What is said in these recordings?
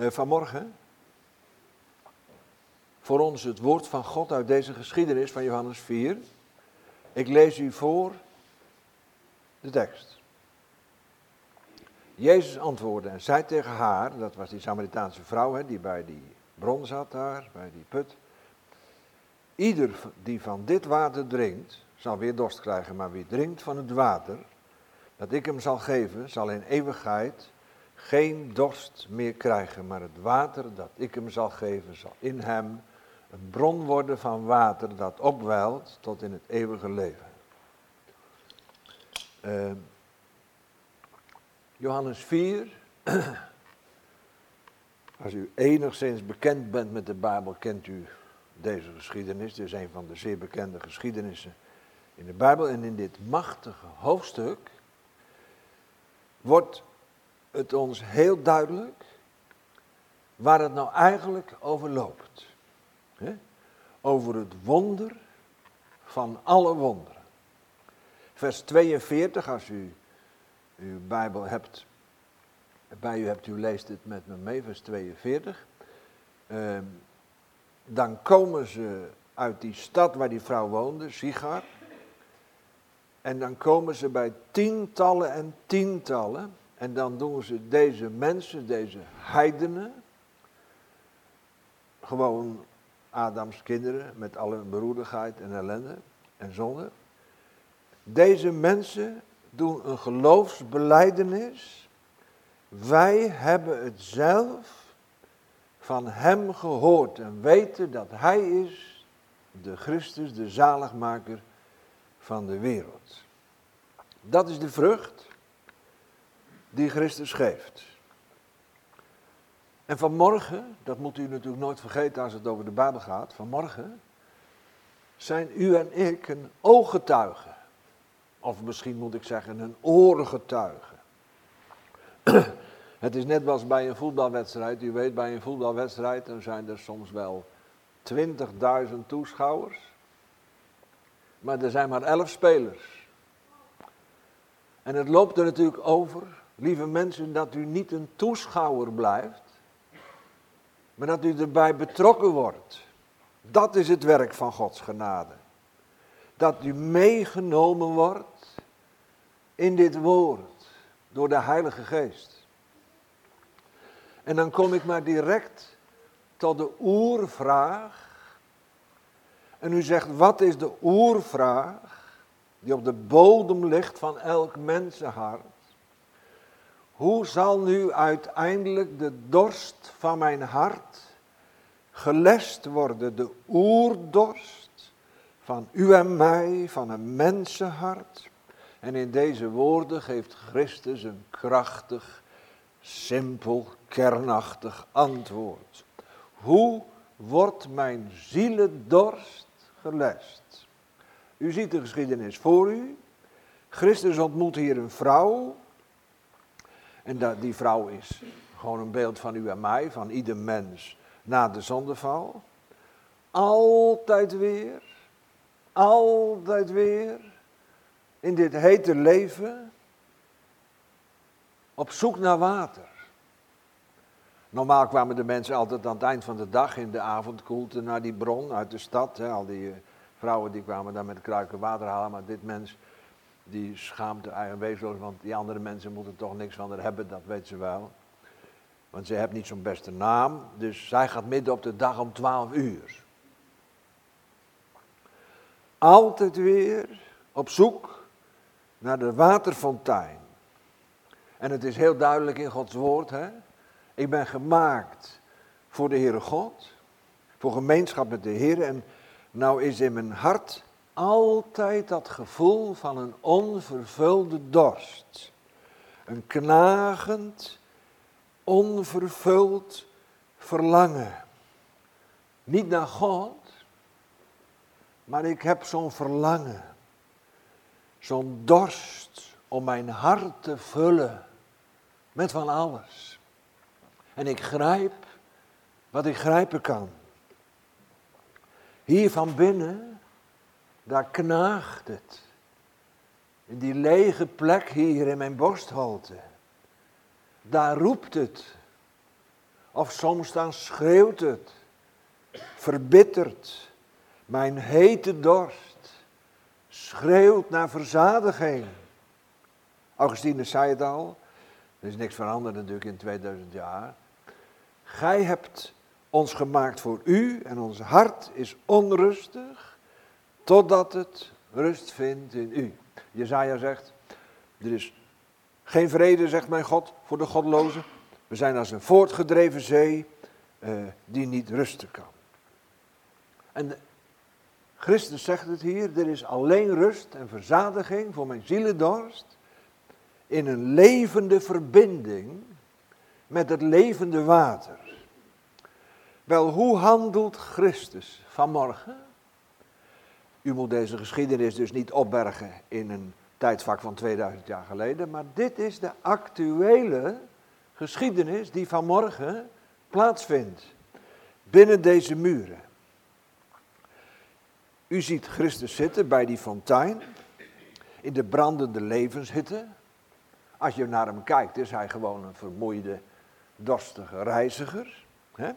Uh, vanmorgen voor ons het woord van God uit deze geschiedenis van Johannes 4. Ik lees u voor de tekst. Jezus antwoordde en zei tegen haar, dat was die Samaritaanse vrouw hè, die bij die bron zat daar, bij die put. Ieder die van dit water drinkt, zal weer dorst krijgen, maar wie drinkt van het water dat ik hem zal geven, zal in eeuwigheid geen dorst meer krijgen, maar het water dat ik hem zal geven, zal in hem een bron worden van water dat opwelt tot in het eeuwige leven. Uh, Johannes 4. Als u enigszins bekend bent met de Bijbel, kent u deze geschiedenis. Dit is een van de zeer bekende geschiedenissen in de Bijbel. En in dit machtige hoofdstuk wordt het ons heel duidelijk waar het nou eigenlijk over loopt. Over het wonder van alle wonderen. Vers 42, als u uw Bijbel hebt, bij u hebt, u leest het met me mee, vers 42. Ehm, dan komen ze uit die stad waar die vrouw woonde, Sigar. En dan komen ze bij tientallen en tientallen. En dan doen ze deze mensen, deze heidenen, gewoon Adams kinderen met alle beroerdigheid en ellende en zonde. Deze mensen doen een geloofsbeleidenis. Wij hebben het zelf van Hem gehoord en weten dat Hij is de Christus, de zaligmaker van de wereld. Dat is de vrucht die Christus geeft. En vanmorgen, dat moet u natuurlijk nooit vergeten als het over de Bijbel gaat, vanmorgen zijn u en ik een ooggetuige. Of misschien moet ik zeggen een orengetuige. Het is net als bij een voetbalwedstrijd. U weet, bij een voetbalwedstrijd dan zijn er soms wel 20.000 toeschouwers. Maar er zijn maar 11 spelers. En het loopt er natuurlijk over, lieve mensen, dat u niet een toeschouwer blijft, maar dat u erbij betrokken wordt. Dat is het werk van Gods genade. Dat u meegenomen wordt in dit woord door de Heilige Geest. En dan kom ik maar direct tot de oervraag. En u zegt, wat is de oervraag die op de bodem ligt van elk mensenhart? Hoe zal nu uiteindelijk de dorst van mijn hart gelest worden, de oerdorst van u en mij, van een mensenhart? En in deze woorden geeft Christus een krachtig, simpel, kernachtig antwoord. Hoe wordt mijn zielendorst gelest? U ziet de geschiedenis voor u. Christus ontmoet hier een vrouw en dat, die vrouw is gewoon een beeld van u en mij, van ieder mens na de zondeval. Altijd weer, altijd weer, in dit hete leven, op zoek naar water. Normaal kwamen de mensen altijd aan het eind van de dag in de avondkoelte naar die bron uit de stad. Hè. Al die vrouwen die kwamen daar met kruiken water halen, maar dit mens die schaamt er eigen wezenloos, want die andere mensen moeten toch niks van haar hebben, dat weet ze wel. Want ze heeft niet zo'n beste naam, dus zij gaat midden op de dag om 12 uur. Altijd weer op zoek naar de waterfontein. En het is heel duidelijk in Gods woord, hè. Ik ben gemaakt voor de Heere God, voor gemeenschap met de Heer. En nou is in mijn hart altijd dat gevoel van een onvervulde dorst. Een knagend, onvervuld verlangen. Niet naar God, maar ik heb zo'n verlangen. Zo'n dorst om mijn hart te vullen met van alles. En ik grijp wat ik grijpen kan. Hier van binnen daar knaagt het. In die lege plek hier in mijn borsthalte. Daar roept het Of soms dan schreeuwt het, verbitterd, mijn hete dorst, schreeuwt naar verzadiging. Augustinus zei het al, er is niks veranderd natuurlijk in 2000 jaar. Gij hebt ons gemaakt voor u en ons hart is onrustig totdat het rust vindt in u. Jezaja zegt, er is geen vrede, zegt mijn God, voor de godlozen. We zijn als een voortgedreven zee uh, die niet rusten kan. En Christus zegt het hier, er is alleen rust en verzadiging voor mijn zielendorst in een levende verbinding met het levende water. Wel, hoe handelt Christus vanmorgen? U moet deze geschiedenis dus niet opbergen in een tijdvak van 2000 jaar geleden, maar dit is de actuele geschiedenis die vanmorgen plaatsvindt binnen deze muren. U ziet Christus zitten bij die fontein in de brandende levenshitte. Als je naar hem kijkt, is hij gewoon een vermoeide, dorstige reiziger. Uh,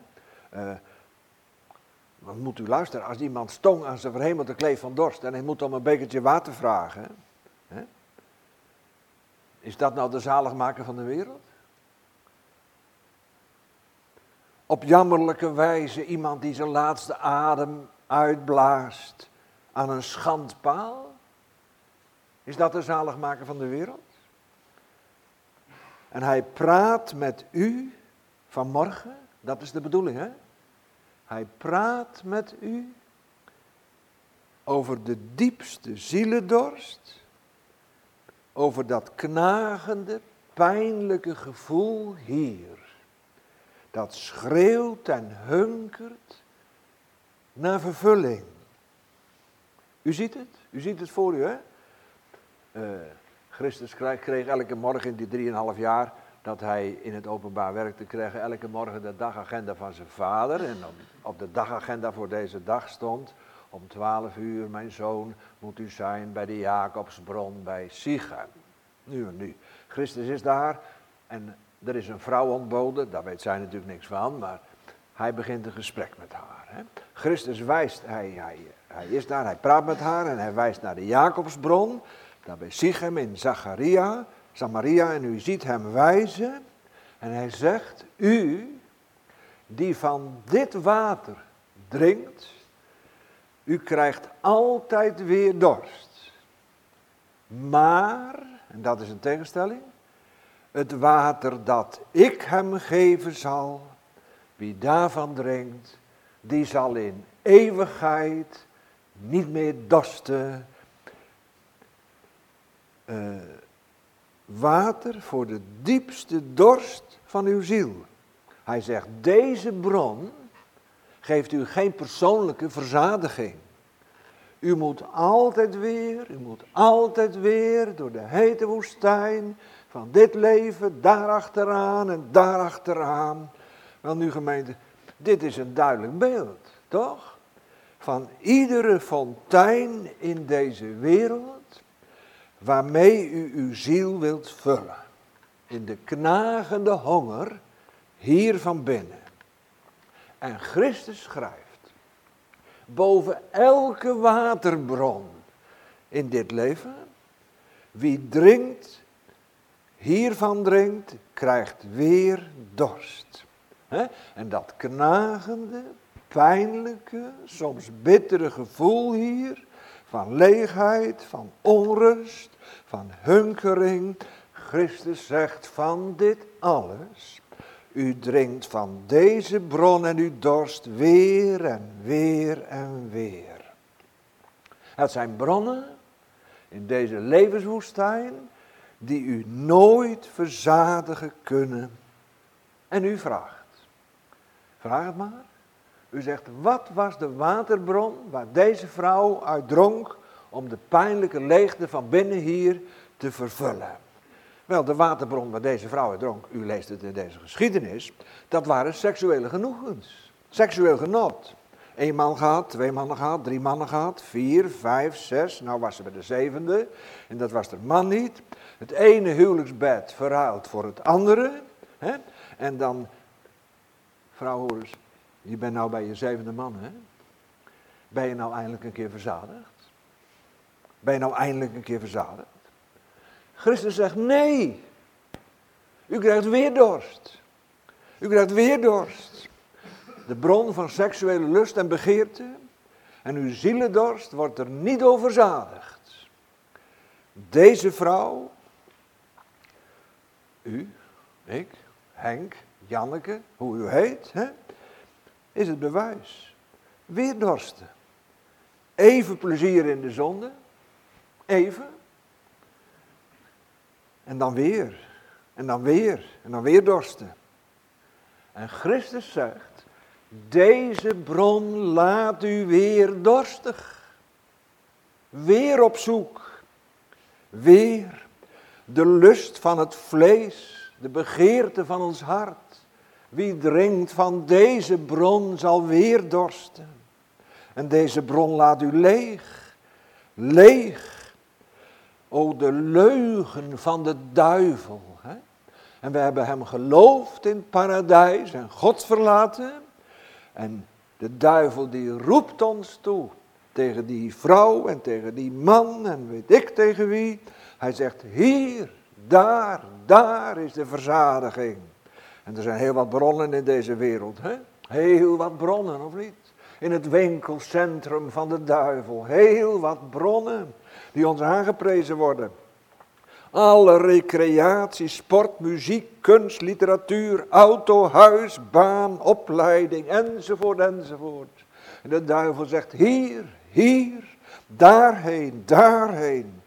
maar moet u luisteren, als iemand stong aan zijn verhemelde kleef van dorst en hij moet om een bekertje water vragen, hè? is dat nou de zaligmaker van de wereld? Op jammerlijke wijze iemand die zijn laatste adem uitblaast aan een schandpaal? Is dat de zaligmaker van de wereld? En hij praat met u vanmorgen, dat is de bedoeling hè? Hij praat met u over de diepste zielendorst, over dat knagende, pijnlijke gevoel hier, dat schreeuwt en hunkert naar vervulling. U ziet het, u ziet het voor u hè. Uh, Christus kreeg elke morgen in die drieënhalf jaar dat hij in het openbaar werkte, kreeg elke morgen de dagagenda van zijn vader. En op, op de dagagenda voor deze dag stond, om twaalf uur, mijn zoon, moet u zijn bij de Jacobsbron bij Sichem. Nu en nu. Christus is daar en er is een vrouw ontboden, daar weet zij natuurlijk niks van, maar hij begint een gesprek met haar. Hè. Christus wijst, hij, hij, hij is daar, hij praat met haar en hij wijst naar de Jacobsbron, daar bij Sichem in Zacharia. Samaria en u ziet hem wijzen en hij zegt, u die van dit water drinkt, u krijgt altijd weer dorst. Maar, en dat is een tegenstelling, het water dat ik hem geven zal, wie daarvan drinkt, die zal in eeuwigheid niet meer dorsten. Uh, water voor de diepste dorst van uw ziel. Hij zegt, deze bron geeft u geen persoonlijke verzadiging. U moet altijd weer, u moet altijd weer door de hete woestijn van dit leven, daar achteraan en daar achteraan. Wel nu gemeente, dit is een duidelijk beeld, toch? Van iedere fontein in deze wereld waarmee u uw ziel wilt vullen. In de knagende honger hier van binnen. En Christus schrijft, boven elke waterbron in dit leven, wie drinkt, hiervan drinkt, krijgt weer dorst. En dat knagende, pijnlijke, soms bittere gevoel hier, van leegheid, van onrust, van hunkering. Christus zegt van dit alles. U drinkt van deze bron en u dorst weer en weer en weer. Het zijn bronnen in deze levenswoestijn die u nooit verzadigen kunnen. En u vraagt. Vraag het maar. U zegt, wat was de waterbron waar deze vrouw uit dronk om de pijnlijke leegte van binnen hier te vervullen? Wel, de waterbron waar deze vrouw uit dronk, u leest het in deze geschiedenis, dat waren seksuele genoegens. Seksueel genot. Eén man gehad, twee mannen gehad, drie mannen gehad, vier, vijf, zes. Nou was ze bij de zevende en dat was de man niet. Het ene huwelijksbed verruild voor het andere. Hè? En dan vrouw hoor je bent nou bij je zevende man, hè? Ben je nou eindelijk een keer verzadigd? Ben je nou eindelijk een keer verzadigd? Christus zegt nee. U krijgt weer dorst. U krijgt weer dorst. De bron van seksuele lust en begeerte. En uw zielendorst wordt er niet over zadigd. Deze vrouw, u, ik, Henk, Janneke, hoe u heet, hè, is het bewijs. Weer dorsten. Even plezier in de zonde. Even. En dan weer. En dan weer. En dan weer dorsten. En Christus zegt, deze bron laat u weer dorstig. Weer op zoek. Weer de lust van het vlees, de begeerte van ons hart. Wie drinkt van deze bron zal weer dorsten. En deze bron laat u leeg. Leeg. O, de leugen van de duivel. Hè? En we hebben hem geloofd in paradijs en God verlaten. En de duivel die roept ons toe tegen die vrouw en tegen die man en weet ik tegen wie. Hij zegt, hier, daar, daar is de verzadiging. En er zijn heel wat bronnen in deze wereld. Hè? Heel wat bronnen, of niet? In het winkelcentrum van de duivel. Heel wat bronnen die ons aangeprezen worden. Alle recreatie, sport, muziek, kunst, literatuur, auto, huis, baan, opleiding, enzovoort, enzovoort. En de duivel zegt, hier, hier, daarheen, daarheen.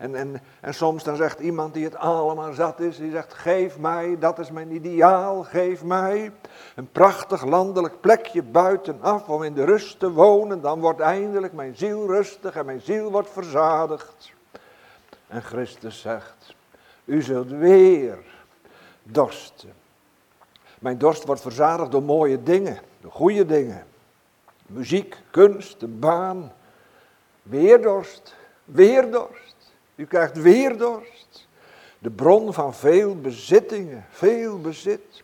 En, en, en soms dan zegt iemand die het allemaal zat is, die zegt, geef mij, dat is mijn ideaal, geef mij een prachtig landelijk plekje buitenaf om in de rust te wonen. Dan wordt eindelijk mijn ziel rustig en mijn ziel wordt verzadigd. En Christus zegt, u zult weer dorsten. Mijn dorst wordt verzadigd door mooie dingen, door goede dingen. Muziek, kunst, een baan. Weer dorst, weer dorst. U krijgt weer dorst. De bron van veel bezittingen, veel bezit.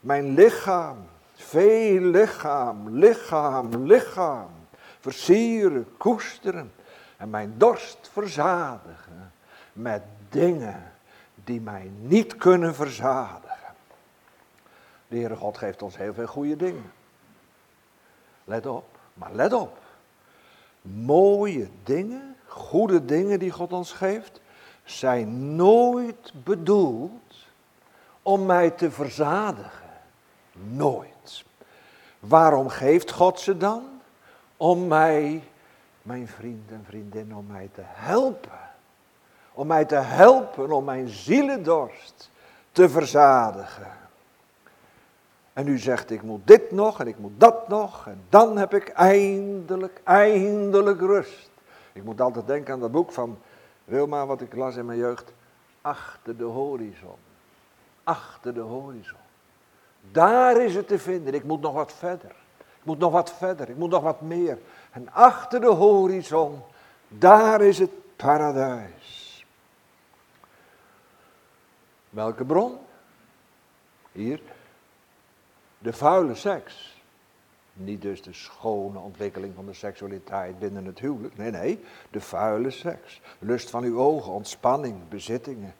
Mijn lichaam, veel lichaam, lichaam, lichaam. Versieren, koesteren. En mijn dorst verzadigen met dingen die mij niet kunnen verzadigen. De Heere God geeft ons heel veel goede dingen. Let op, maar let op. Mooie dingen, goede dingen die God ons geeft, zijn nooit bedoeld om mij te verzadigen. Nooit. Waarom geeft God ze dan? Om mij, mijn vriend en vriendin, om mij te helpen om mij te helpen om mijn zielendorst te verzadigen. En u zegt, ik moet dit nog en ik moet dat nog en dan heb ik eindelijk, eindelijk rust. Ik moet altijd denken aan dat boek van Wilma, wat ik las in mijn jeugd. Achter de horizon. Achter de horizon. Daar is het te vinden. Ik moet nog wat verder. Ik moet nog wat verder. Ik moet nog wat meer. En achter de horizon, daar is het paradijs. Welke bron? Hier. De vuile seks. Niet dus de schone ontwikkeling van de seksualiteit binnen het huwelijk. Nee, nee. De vuile seks. Lust van uw ogen, ontspanning, bezittingen.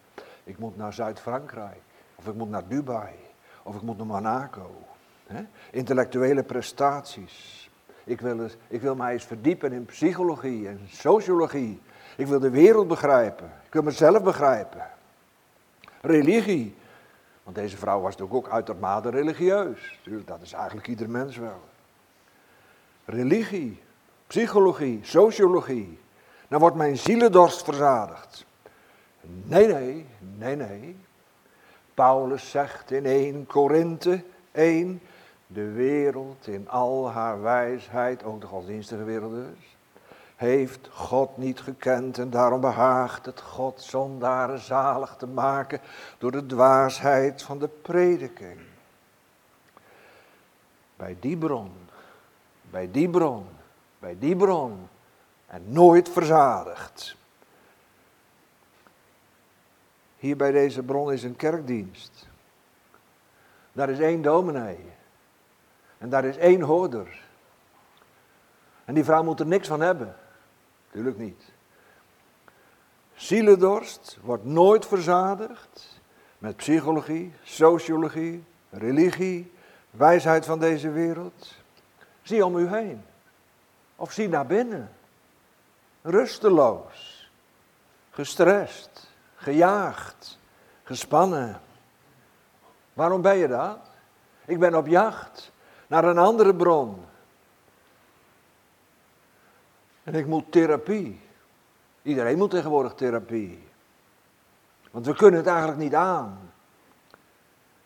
Ik moet naar Zuid-Frankrijk. Of ik moet naar Dubai. Of ik moet naar Monaco. He? Intellectuele prestaties. Ik wil, ik wil mij eens verdiepen in psychologie en sociologie. Ik wil de wereld begrijpen. Ik wil mezelf begrijpen religie. Want deze vrouw was natuurlijk ook uitermate religieus. Dat is eigenlijk ieder mens wel. Religie, psychologie, sociologie. Dan wordt mijn zielendorst verzadigd. Nee, nee, nee, nee. Paulus zegt in 1 Korinthe 1, de wereld in al haar wijsheid, ook de godsdienstige wereld dus, heeft God niet gekend en daarom behaagt het God zondaren zalig te maken door de dwaasheid van de prediking. Bij die bron, bij die bron, bij die bron en nooit verzadigd. Hier bij deze bron is een kerkdienst. Daar is één dominee. En daar is één hoorder. En die vrouw moet er niks van hebben. Tuurlijk niet. Zielendorst wordt nooit verzadigd met psychologie, sociologie, religie, wijsheid van deze wereld. Zie om u heen. Of zie naar binnen. Rusteloos, gestrest, gejaagd, gespannen. Waarom ben je dat? Ik ben op jacht naar een andere bron. En ik moet therapie. Iedereen moet tegenwoordig therapie. Want we kunnen het eigenlijk niet aan.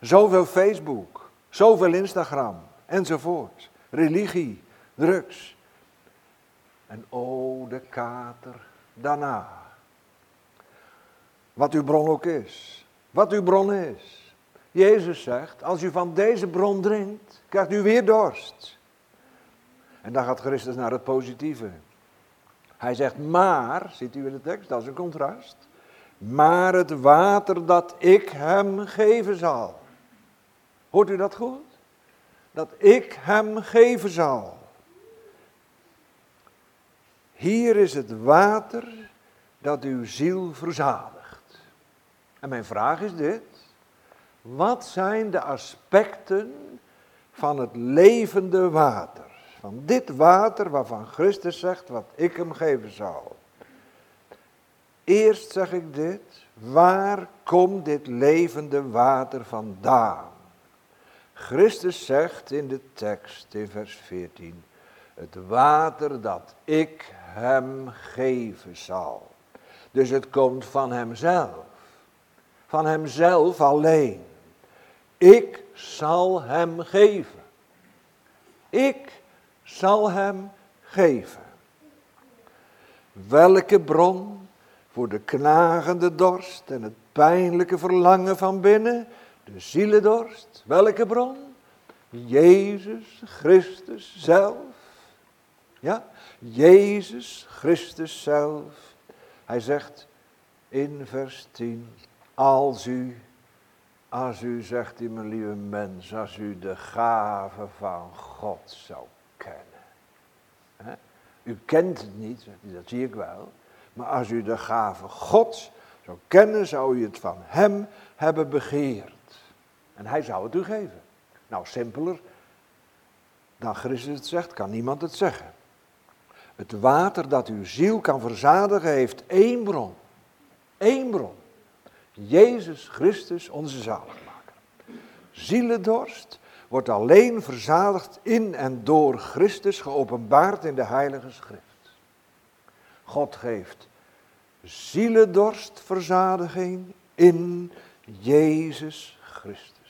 Zoveel Facebook, zoveel Instagram enzovoort. Religie, drugs. En oh, de kater daarna. Wat uw bron ook is. Wat uw bron is. Jezus zegt, als u van deze bron drinkt, krijgt u weer dorst. En dan gaat Christus naar het positieve. Hij zegt, maar, ziet u in de tekst, dat is een contrast. Maar het water dat ik hem geven zal. Hoort u dat goed? Dat ik hem geven zal. Hier is het water dat uw ziel verzadigt. En mijn vraag is dit. Wat zijn de aspecten van het levende water? Van dit water waarvan Christus zegt wat ik hem geven zal. Eerst zeg ik dit, waar komt dit levende water vandaan? Christus zegt in de tekst in vers 14, het water dat ik hem geven zal. Dus het komt van hemzelf, van hemzelf alleen. Ik zal hem geven. Ik zal hem geven. Welke bron voor de knagende dorst en het pijnlijke verlangen van binnen, de zielendorst, welke bron? Jezus Christus zelf. Ja, Jezus Christus zelf. Hij zegt in vers 10, als u, als u zegt u mijn lieve mens, als u de gave van God zou kennen. U kent het niet, dat zie ik wel. Maar als u de gave Gods zou kennen, zou u het van Hem hebben begeerd. En Hij zou het u geven. Nou, simpeler dan Christus het zegt, kan niemand het zeggen. Het water dat uw ziel kan verzadigen heeft één bron. Eén bron. Jezus Christus, onze zaligmaker. Zielendorst wordt alleen verzadigd in en door Christus geopenbaard in de Heilige Schrift. God geeft zielendorstverzadiging in Jezus Christus.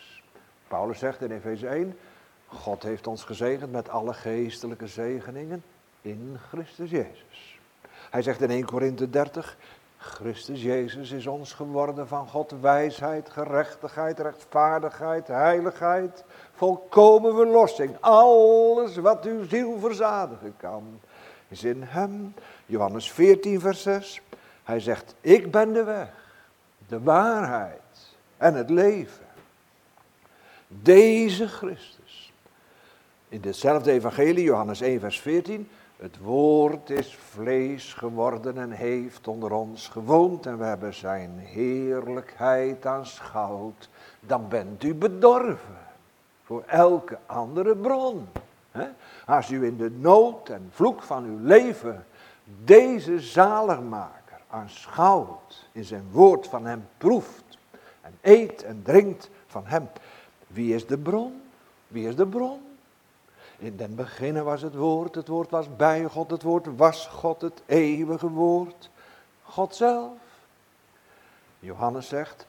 Paulus zegt in Efeze 1, God heeft ons gezegend met alle geestelijke zegeningen in Christus Jezus. Hij zegt in 1 Korinthe 30, Christus Jezus is ons geworden van God wijsheid, gerechtigheid, rechtvaardigheid, heiligheid, volkomen verlossing. Alles wat uw ziel verzadigen kan, is in hem. Johannes 14, vers 6. Hij zegt, ik ben de weg, de waarheid en het leven. Deze Christus. In hetzelfde evangelie, Johannes 1, vers 14. Het woord is vlees geworden en heeft onder ons gewoond en we hebben zijn heerlijkheid aanschouwd. Dan bent u bedorven voor elke andere bron. Als u in de nood en vloek van uw leven deze zaligmaker aanschouwt, in zijn woord van hem proeft en eet en drinkt van hem. Wie is de bron? Wie is de bron? In den beginnen was het woord, het woord was bij God, het woord was God, het eeuwige woord. God zelf. Johannes zegt,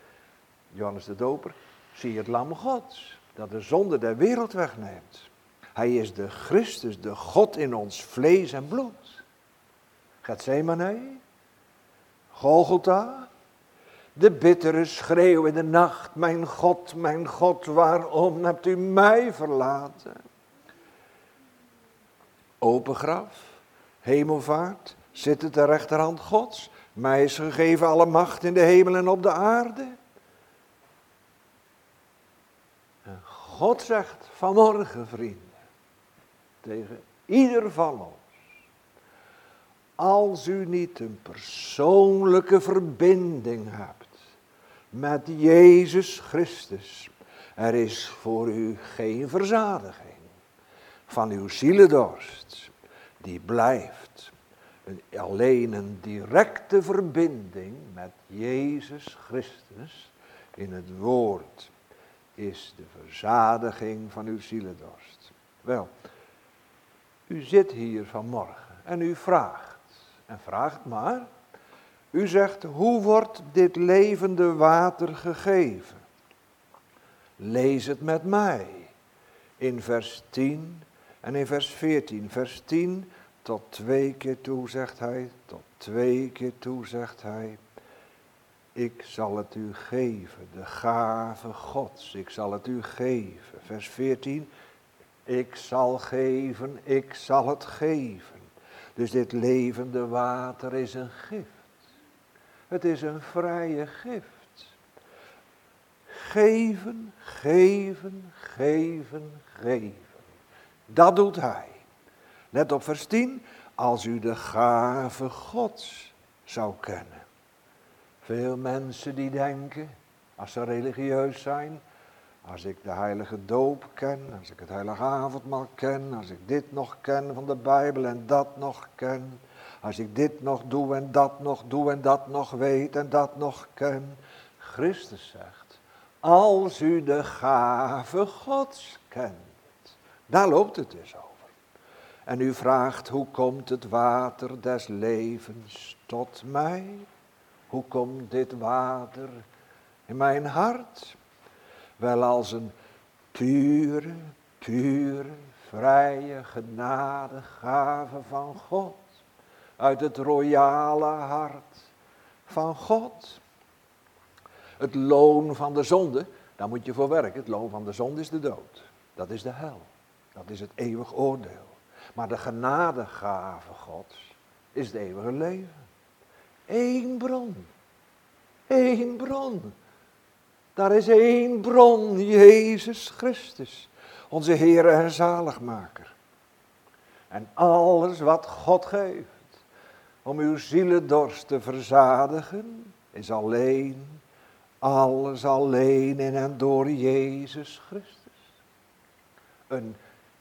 Johannes de Doper, zie het lam Gods, dat de zonde der wereld wegneemt. Hij is de Christus, de God in ons vlees en bloed. Gethsemane, Golgotha, de bittere schreeuw in de nacht, mijn God, mijn God, waarom hebt u mij verlaten? open graf, hemelvaart, zitten ter rechterhand Gods. Mij is gegeven alle macht in de hemel en op de aarde. En God zegt vanmorgen, vrienden, tegen ieder van ons. Als u niet een persoonlijke verbinding hebt met Jezus Christus, er is voor u geen verzadiging van uw zielendorst. Die blijft alleen een directe verbinding met Jezus Christus in het woord is de verzadiging van uw zielendorst. Wel, u zit hier vanmorgen en u vraagt, en vraagt maar, u zegt, hoe wordt dit levende water gegeven? Lees het met mij. In vers 10 en in vers 14. Vers 10 tot twee keer toe zegt hij, tot twee keer toe zegt hij. Ik zal het u geven, de gave Gods, ik zal het u geven. Vers 14, ik zal geven, ik zal het geven. Dus dit levende water is een gift. Het is een vrije gift. Geven, geven, geven, geven. Dat doet hij. Let op vers 10. Als u de gave Gods zou kennen. Veel mensen die denken, als ze religieus zijn, als ik de heilige doop ken, als ik het heilige avondmaal ken, als ik dit nog ken van de Bijbel en dat nog ken, als ik dit nog doe en dat nog doe en dat nog weet en dat nog ken. Christus zegt, als u de gave Gods kent, daar loopt het dus over. En u vraagt, hoe komt het water des levens tot mij? Hoe komt dit water in mijn hart? Wel als een pure, pure, vrije genadegave van God. Uit het royale hart van God. Het loon van de zonde, daar moet je voor werken. Het loon van de zonde is de dood. Dat is de hel. Dat is het eeuwig oordeel. Maar de genadegave Gods is het eeuwige leven. Eén bron. Eén bron. Daar is één bron, Jezus Christus, onze Heer en Zaligmaker. En alles wat God geeft om uw zielendorst te verzadigen, is alleen, alles alleen in en door Jezus Christus. Een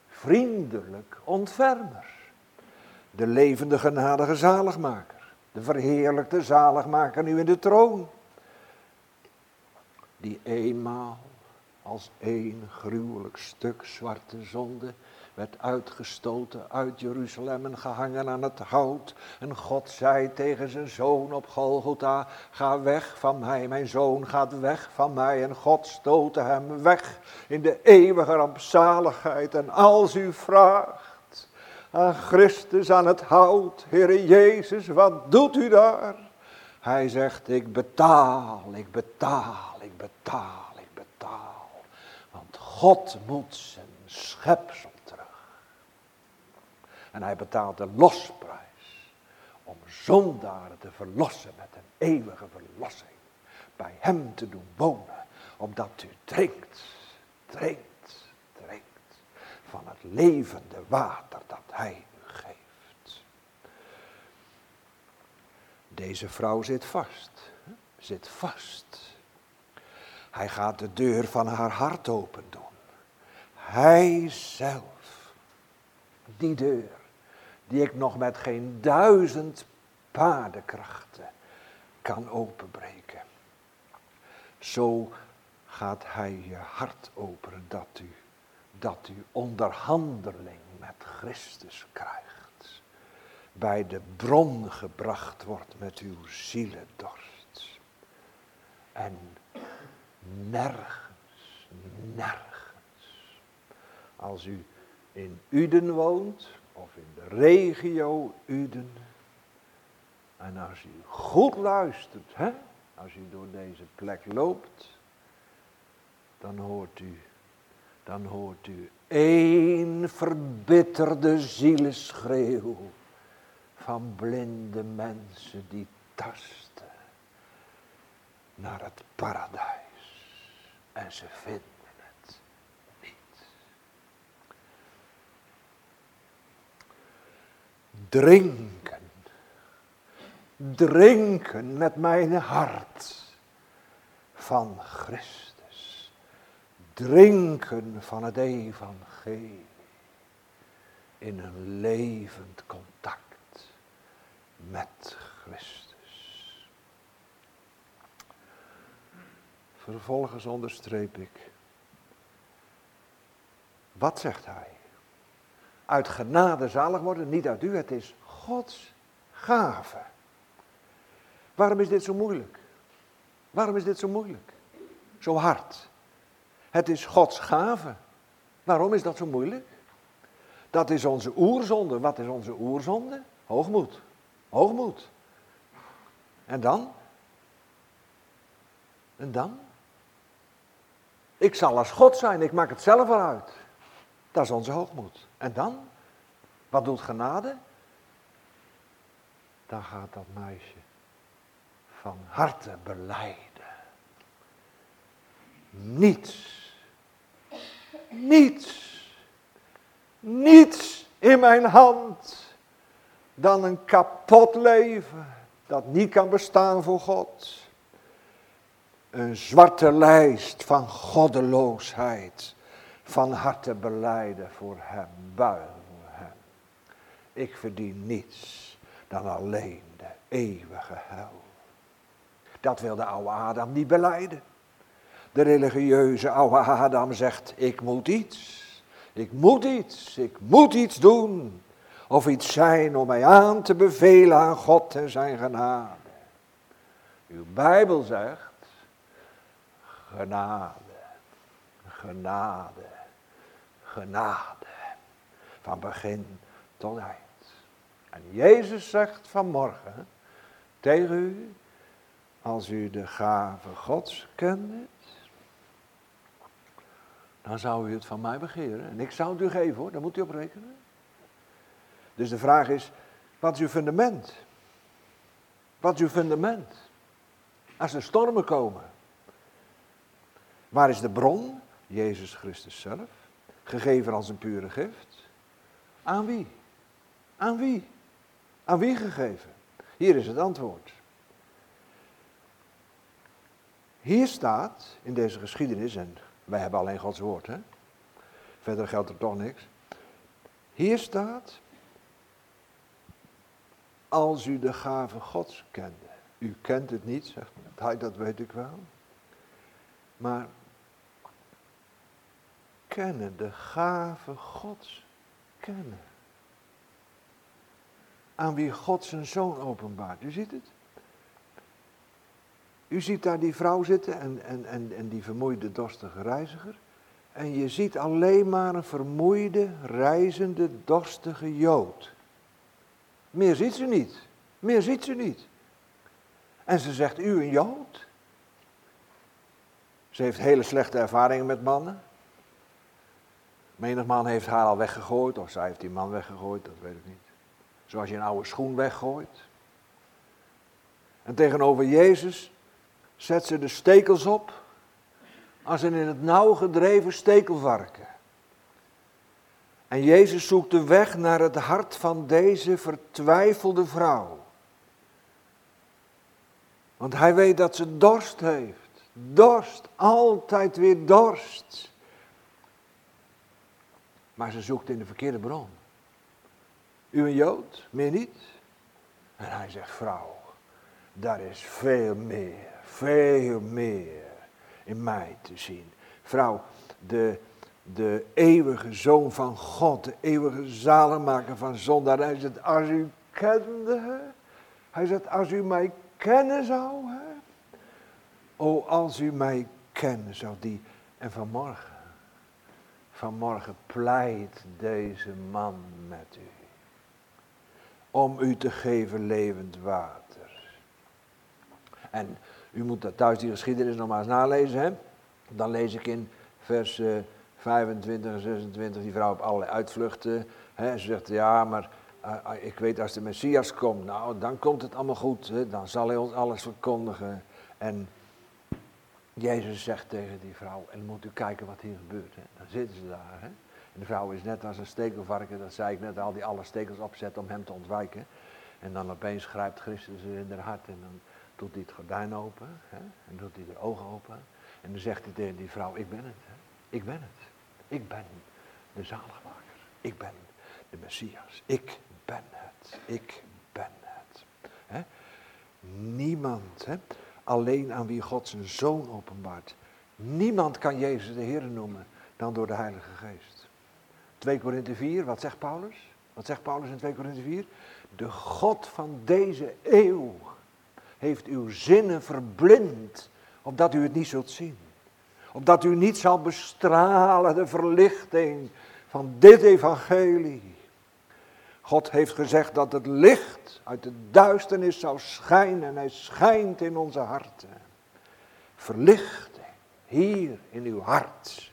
vriendelijk ontfermer. De levende genadige zaligmaker. De verheerlijkte zaligmaker nu in de troon. Die eenmaal als één gruwelijk stuk zwarte zonde werd uitgestoten uit Jeruzalem en gehangen aan het hout. En God zei tegen zijn zoon op Golgotha, ga weg van mij, mijn zoon gaat weg van mij. En God stootte hem weg in de eeuwige rampzaligheid. En als u vraagt aan Christus aan het hout, Heere Jezus, wat doet u daar? Hij zegt, ik betaal, ik betaal, ik betaal, ik betaal. God moet zijn schepsel en hij betaalt de losprijs om zondaren te verlossen met een eeuwige verlossing. Bij hem te doen wonen, omdat u drinkt, drinkt, drinkt van het levende water dat hij u geeft. Deze vrouw zit vast, zit vast. Hij gaat de deur van haar hart open doen. Hij zelf, die deur die ik nog met geen duizend paardenkrachten kan openbreken. Zo gaat hij je hart openen dat u, dat u onderhandeling met Christus krijgt. Bij de bron gebracht wordt met uw zielendorst. En nergens, nergens, als u in Uden woont, of in de regio Uden. En als u goed luistert, hè, als u door deze plek loopt, dan hoort u, dan hoort u één verbitterde zieleschreeuw van blinde mensen die tasten naar het paradijs. En ze vinden drinken. Drinken met mijn hart van Christus. Drinken van het evangelie. In een levend contact met Christus. Vervolgens onderstreep ik. Wat zegt hij? Uit genade zalig worden, niet uit u, het is Gods gave. Waarom is dit zo moeilijk? Waarom is dit zo moeilijk? Zo hard. Het is Gods gave. Waarom is dat zo moeilijk? Dat is onze oerzonde. Wat is onze oerzonde? Hoogmoed. Hoogmoed. En dan? En dan? Ik zal als God zijn, ik maak het zelf eruit. Dat is onze hoogmoed. En dan? Wat doet genade? Dan gaat dat meisje van harte beleiden. Niets, niets, niets in mijn hand dan een kapot leven dat niet kan bestaan voor God. Een zwarte lijst van goddeloosheid, van harte beleiden voor Hem, buigen voor Hem. Ik verdien niets dan alleen de eeuwige hel. Dat wil de oude Adam niet beleiden. De religieuze oude Adam zegt, ik moet iets. Ik moet iets, ik moet iets doen. Of iets zijn om mij aan te bevelen aan God en zijn genade. Uw Bijbel zegt, genade, genade, genade. Van begin tot eind. En Jezus zegt vanmorgen tegen u, als u de gave Gods kent, dan zou u het van mij begeren. En ik zou het u geven hoor, daar moet u op rekenen. Dus de vraag is, wat is uw fundament? Wat is uw fundament? Als er stormen komen, waar is de bron? Jezus Christus zelf, gegeven als een pure gift. Aan wie? Aan wie? Aan wie gegeven? Hier is het antwoord. Hier staat in deze geschiedenis, en wij hebben alleen Gods woord, hè? verder geldt er toch niks. Hier staat, als u de gave Gods kende. U kent het niet, zegt hij, dat weet ik wel. Maar kennen, de gave Gods kennen. Aan wie God zijn zoon openbaart. U ziet het? U ziet daar die vrouw zitten en, en, en, en die vermoeide, dorstige reiziger. En je ziet alleen maar een vermoeide, reizende, dorstige Jood. Meer ziet ze niet. Meer ziet ze niet. En ze zegt, u een Jood? Ze heeft hele slechte ervaringen met mannen. Menig man heeft haar al weggegooid, of zij heeft die man weggegooid, dat weet ik niet. Zoals je een oude schoen weggooit. En tegenover Jezus zet ze de stekels op als een in het nauw gedreven stekelvarken. En Jezus zoekt de weg naar het hart van deze vertwijfelde vrouw. Want hij weet dat ze dorst heeft. Dorst, altijd weer dorst. Maar ze zoekt in de verkeerde bron. U een Jood, meer niet? En hij zegt, vrouw, daar is veel meer veel meer in mij te zien. Vrouw, de, de eeuwige zoon van God, de eeuwige zalenmaker van zondaar. Hij zegt, als u kende, hij zegt, als u mij kennen zou, hè? Oh, als u mij kennen zou, die. En vanmorgen, vanmorgen pleit deze man met u. Om u te geven levend water. En u moet dat thuis die geschiedenis nog maar eens nalezen. Hè? Dan lees ik in vers 25 en 26 die vrouw op allerlei uitvluchten. Hè? Ze zegt, ja, maar uh, ik weet als de Messias komt, nou, dan komt het allemaal goed. Hè? Dan zal hij ons alles verkondigen. En Jezus zegt tegen die vrouw, en moet u kijken wat hier gebeurt. Hè? Dan zitten ze daar. Hè? En de vrouw is net als een stekelvarken, dat zei ik net, al die alle stekels opzet om hem te ontwijken. En dan opeens grijpt Christus in haar hart en dan doet hij het gordijn open. Hè? En doet hij de ogen open. En dan zegt hij tegen die vrouw, ik ben het. Hè? Ik ben het. Ik ben de zaligmaker. Ik ben de Messias. Ik ben het. Ik ben het. Hè? Niemand, hè? Alleen aan wie God zijn zoon openbaart. Niemand kan Jezus de Heer noemen dan door de Heilige Geest. 2 Korinthe 4, wat zegt Paulus? Wat zegt Paulus in 2 Korinthe 4? De God van deze eeuw heeft uw zinnen verblind, opdat u het niet zult zien. Opdat u niet zal bestralen de verlichting van dit evangelie. God heeft gezegd dat het licht uit de duisternis zou schijnen en hij schijnt in onze harten. Verlichting hier in uw hart.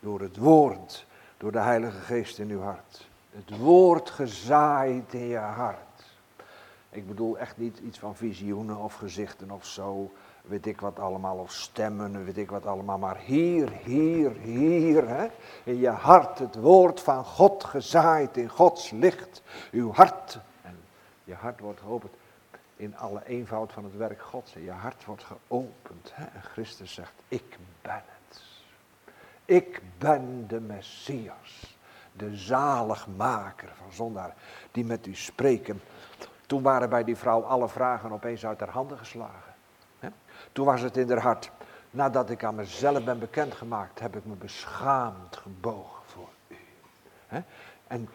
Door het woord, door de Heilige Geest in uw hart. Het woord gezaaid in je hart. Ik bedoel echt niet iets van visioenen of gezichten of zo, weet ik wat allemaal, of stemmen, weet ik wat allemaal. Maar hier, hier, hier, hè, in je hart het woord van God gezaaid in Gods licht. Uw hart, en je hart wordt geopend in alle eenvoud van het werk Gods. En je hart wordt geopend. Hè, en Christus zegt, ik ben het. Ik ben de Messias, de zaligmaker van zondaar, die met u spreken toen waren bij die vrouw alle vragen opeens uit haar handen geslagen. Toen was het in haar hart. Nadat ik aan mezelf ben bekendgemaakt, heb ik me beschaamd gebogen voor u. En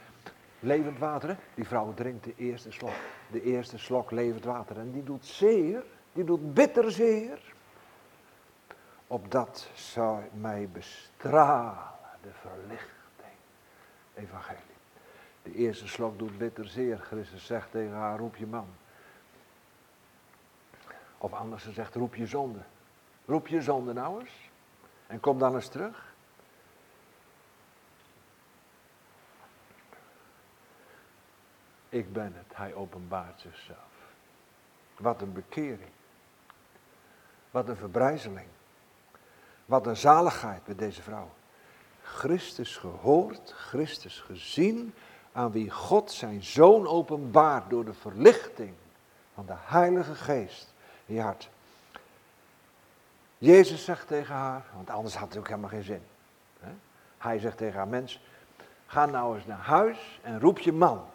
levend water, die vrouw drinkt de eerste slok. De eerste slok levend water. En die doet zeer, die doet bitter zeer. Opdat zou mij bestralen, de verlichting, evangelie. De eerste slok doet bitter zeer. Christus zegt tegen haar, roep je man. Of anders gezegd, roep je zonde. Roep je zonde nou eens. En kom dan eens terug. Ik ben het, hij openbaart zichzelf. Wat een bekering. Wat een verbrijzeling. Wat een zaligheid bij deze vrouw. Christus gehoord, Christus gezien, aan wie God zijn zoon openbaart door de verlichting van de Heilige Geest in je hart. Jezus zegt tegen haar, want anders had het ook helemaal geen zin. Hè? Hij zegt tegen haar, mens, ga nou eens naar huis en roep je man.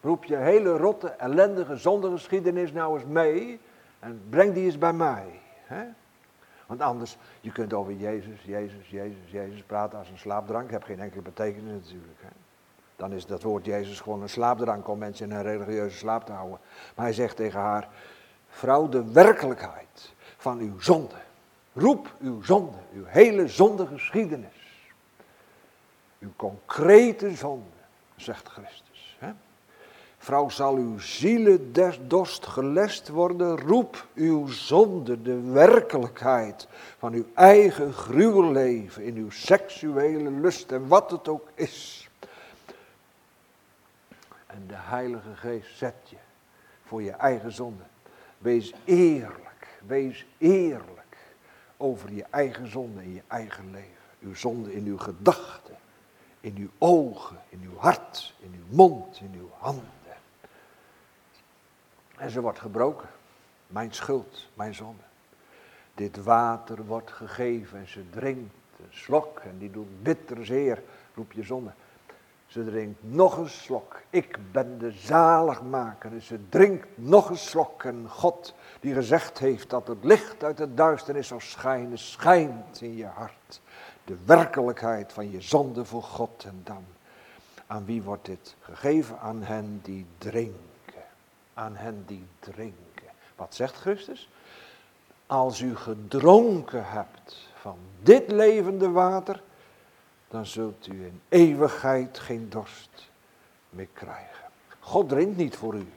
Roep je hele rotte, ellendige, zondegeschiedenis nou eens mee en breng die eens bij mij. Hè? Want anders, je kunt over Jezus, Jezus, Jezus, Jezus praten als een slaapdrank. heb geen enkele betekenis natuurlijk. Hè? Dan is dat woord Jezus gewoon een slaapdrank om mensen in een religieuze slaap te houden. Maar hij zegt tegen haar, vrouw, de werkelijkheid van uw zonde. Roep uw zonde, uw hele zondegeschiedenis. Uw concrete zonde, zegt Christus. Hè? Vrouw, zal uw zielendorst gelest worden? Roep uw zonde, de werkelijkheid van uw eigen gruwelleven in uw seksuele lust en wat het ook is. En de Heilige Geest zet je voor je eigen zonde. Wees eerlijk, wees eerlijk over je eigen zonde in je eigen leven. Uw zonde in uw gedachten, in uw ogen, in uw hart, in uw mond, in uw handen. En ze wordt gebroken. Mijn schuld, mijn zonde. Dit water wordt gegeven en ze drinkt een slok en die doet bitter zeer, roep je zonde. Ze drinkt nog een slok. Ik ben de zaligmaker. Ze drinkt nog een slok. En God, die gezegd heeft dat het licht uit de duisternis zou schijnen, schijnt in je hart. De werkelijkheid van je zonde voor God. En dan, aan wie wordt dit gegeven? Aan hen die drinken. Aan hen die drinken. Wat zegt Christus? Als u gedronken hebt van dit levende water, dan zult u in eeuwigheid geen dorst meer krijgen. God drinkt niet voor u.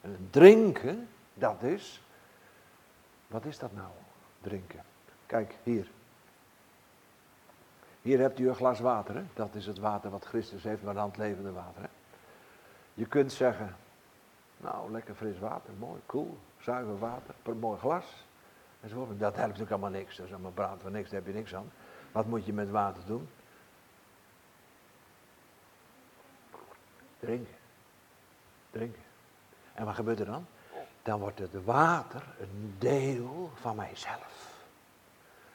En drinken, dat is, wat is dat nou, drinken? Kijk, hier. Hier hebt u een glas water, hè? dat is het water wat Christus heeft, maar dan het levende water. Hè? Je kunt zeggen, nou, lekker fris water, mooi, cool, zuiver water, per mooi glas. Dat helpt natuurlijk allemaal niks, dat is allemaal praten van niks, daar heb je niks aan. Wat moet je met water doen? Drinken. Drinken. En wat gebeurt er dan? Dan wordt het water een deel van mijzelf.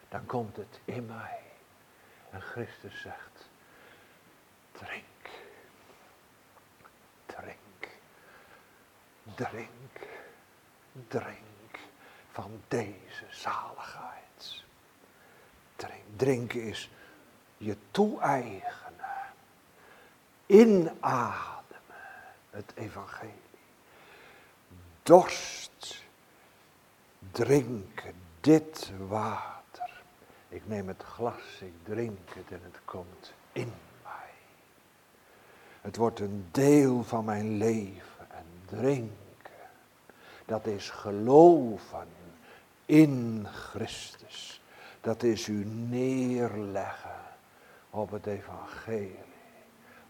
Dan komt het in mij. En Christus zegt, drink. Drink. Drink. Drink van deze zaligheid. Drink. Drinken is je toe-eigenen. Inademen het evangelie. Dorst drinken dit water. Ik neem het glas, ik drink het en het komt in mij. Het wordt een deel van mijn leven en drinken. Dat is geloven in Christus. Dat is u neerleggen op het evangelie.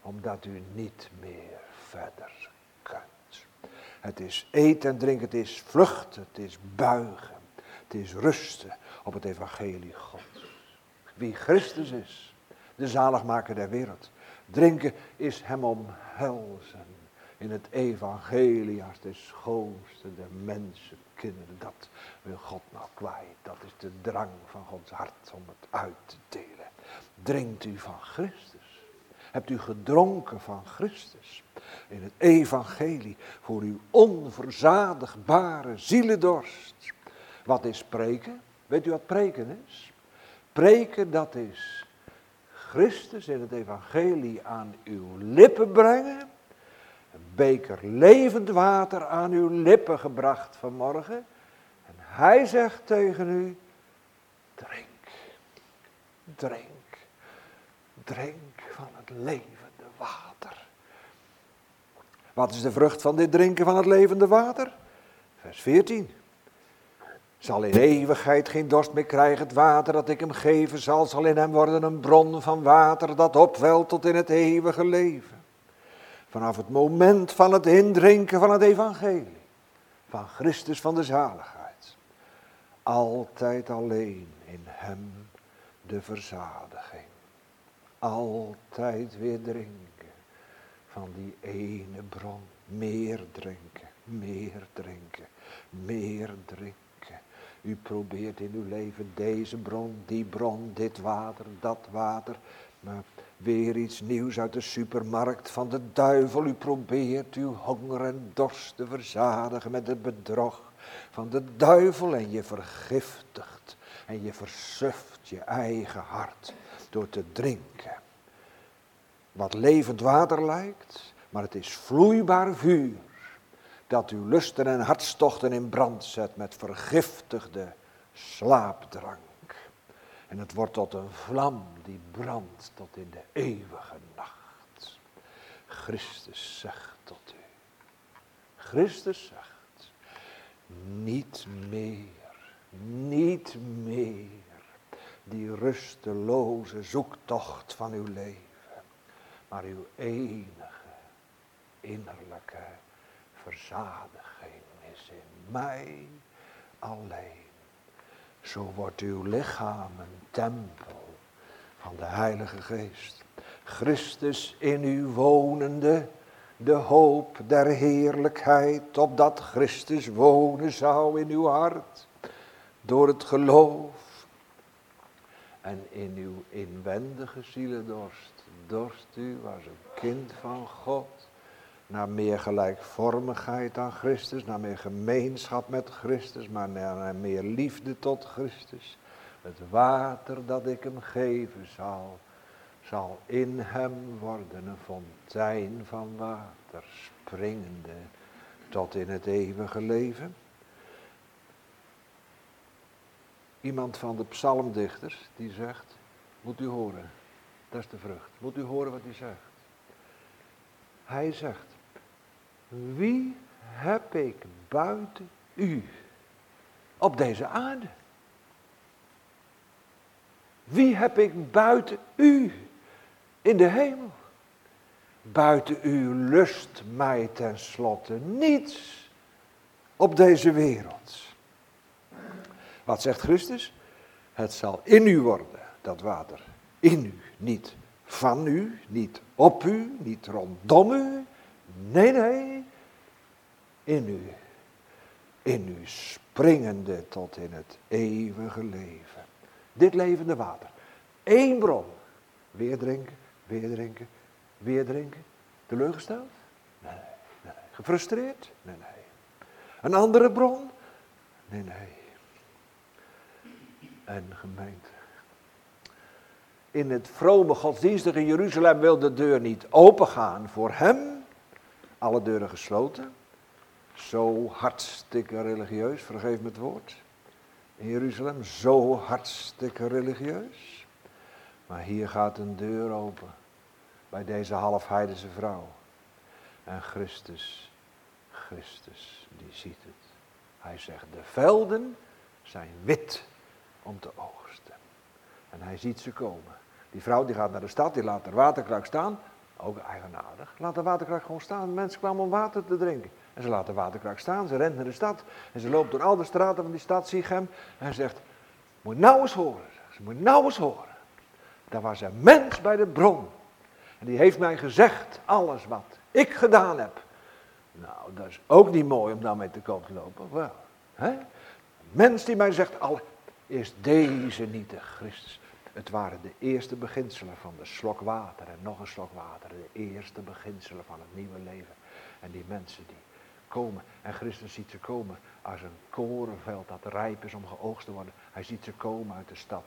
Omdat u niet meer verder kunt. Het is eten en drinken, het is vluchten, het is buigen. Het is rusten op het evangelie Gods. Wie Christus is, de zaligmaker der wereld. Drinken is hem omhelzen in het evangelie als de schoonste der mensen kinderen. Dat wil God nou kwijt. Dat is de drang van Gods hart om het uit te delen. Drinkt u van Christus. Hebt u gedronken van Christus in het evangelie voor uw onverzadigbare zielendorst. Wat is preken? Weet u wat preken is? Preken dat is Christus in het evangelie aan uw lippen brengen. Een beker levend water aan uw lippen gebracht vanmorgen. En hij zegt tegen u, drink, drink, drink van het levende water. Wat is de vrucht van dit drinken van het levende water? Vers 14 zal in eeuwigheid geen dorst meer krijgen. Het water dat ik hem geven zal, zal in hem worden een bron van water dat opwelt tot in het eeuwige leven. Vanaf het moment van het indrinken van het evangelie, van Christus van de zaligheid. Altijd alleen in hem de verzadiging. Altijd weer drinken van die ene bron. Meer drinken, meer drinken, meer drinken. U probeert in uw leven deze bron, die bron, dit water, dat water. Maar weer iets nieuws uit de supermarkt van de duivel. U probeert uw honger en dorst te verzadigen met het bedrog van de duivel. En je vergiftigt en je versuft je eigen hart door te drinken. Wat levend water lijkt, maar het is vloeibaar vuur dat uw lusten en hartstochten in brand zet met vergiftigde slaapdrank. En het wordt tot een vlam die brandt tot in de eeuwige nacht. Christus zegt tot u. Christus zegt, niet meer, niet meer die rusteloze zoektocht van uw leven, maar uw enige innerlijke verzadiging is in mij alleen. Zo wordt uw lichaam een tempel van de Heilige Geest. Christus in u wonende, de hoop der heerlijkheid, opdat Christus wonen zou in uw hart, door het geloof. En in uw inwendige zielendorst, dorst u als een kind van God, naar meer gelijkvormigheid aan Christus, naar meer gemeenschap met Christus, maar naar meer liefde tot Christus. Het water dat ik hem geven zal, zal in hem worden een fontein van water, springende tot in het eeuwige leven. Iemand van de psalmdichters die zegt, moet u horen, dat is de vrucht, moet u horen wat hij zegt. Hij zegt, wie heb ik buiten u op deze aarde? Wie heb ik buiten u in de hemel? Buiten u lust mij tenslotte niets op deze wereld. Wat zegt Christus? Het zal in u worden, dat water. In u, niet van u, niet op u, niet rondom u, Nee, nee, in u. In u springende tot in het eeuwige leven. Dit levende water. Eén bron. Weer drinken, weer drinken, weer drinken. Teleurgesteld? Nee, nee, nee. Gefrustreerd? Nee, nee. Een andere bron? Nee, nee. En gemeente. In het vrome godsdienstige Jeruzalem wil de deur niet opengaan voor hem. Alle deuren gesloten. Zo hartstikke religieus, vergeef me het woord. In Jeruzalem, zo hartstikke religieus. Maar hier gaat een deur open bij deze halfheidense vrouw. En Christus, Christus, die ziet het. Hij zegt, de velden zijn wit om te oogsten. En hij ziet ze komen. Die vrouw die gaat naar de stad, die laat de waterkruik staan. Ook eigenaardig. Laat de waterkruik gewoon staan. Mensen kwamen om water te drinken. En ze laat de waterkruik staan, ze rent naar de stad. En ze loopt door al de straten van die stad, Sichem. En ze zegt, moet nou eens horen. Ze moet nou eens horen. Daar was een mens bij de bron. En die heeft mij gezegd alles wat ik gedaan heb. Nou, dat is ook niet mooi om daarmee te koop te lopen. Wel, hè? Mens die mij zegt, al is deze niet de Christus. Het waren de eerste beginselen van de slok water en nog een slok water. De eerste beginselen van het nieuwe leven. En die mensen die komen, en Christus ziet ze komen als een korenveld dat rijp is om geoogst te worden. Hij ziet ze komen uit de stad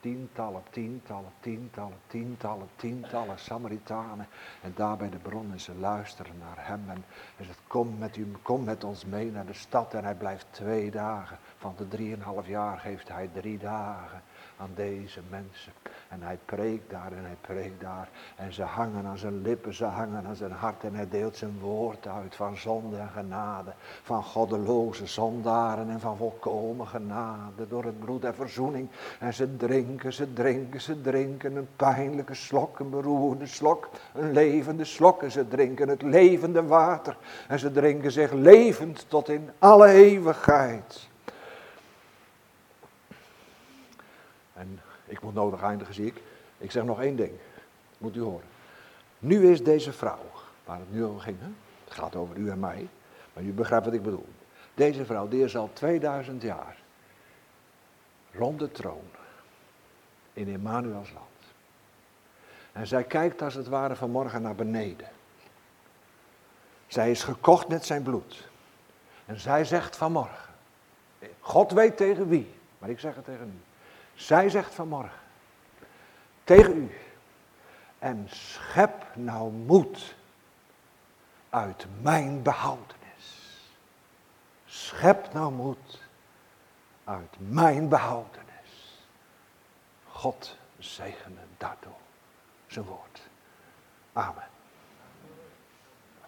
tientallen, tientallen, tientallen, tientallen, tientallen Samaritanen. En daar bij de bron en ze luisteren naar hem. En hij zegt, kom met, u, kom met ons mee naar de stad. En hij blijft twee dagen. Van de drieënhalf jaar geeft hij drie dagen aan deze mensen. En hij preekt daar en hij preekt daar. En ze hangen aan zijn lippen, ze hangen aan zijn hart. En hij deelt zijn woord uit van zonde en genade. Van goddeloze zondaren en van volkomen genade. Door het bloed en verzoening. En ze drinken, ze drinken, ze drinken. Een pijnlijke slok, een beroerde slok. Een levende slok. En ze drinken het levende water. En ze drinken zich levend tot in alle eeuwigheid. En ik moet nodig eindigen, zie ik. Ik zeg nog één ding. Moet u horen. Nu is deze vrouw, waar het nu over ging, hè? het gaat over u en mij, maar u begrijpt wat ik bedoel. Deze vrouw, die is al 2000 jaar rond de troon in Emmanuels land. En zij kijkt als het ware vanmorgen naar beneden. Zij is gekocht met zijn bloed. En zij zegt vanmorgen, God weet tegen wie, maar ik zeg het tegen u. Zij zegt vanmorgen tegen u. En schep nou moed uit mijn behoudenis. Schep nou moed uit mijn behoudenis. God zegene daardoor zijn woord. Amen.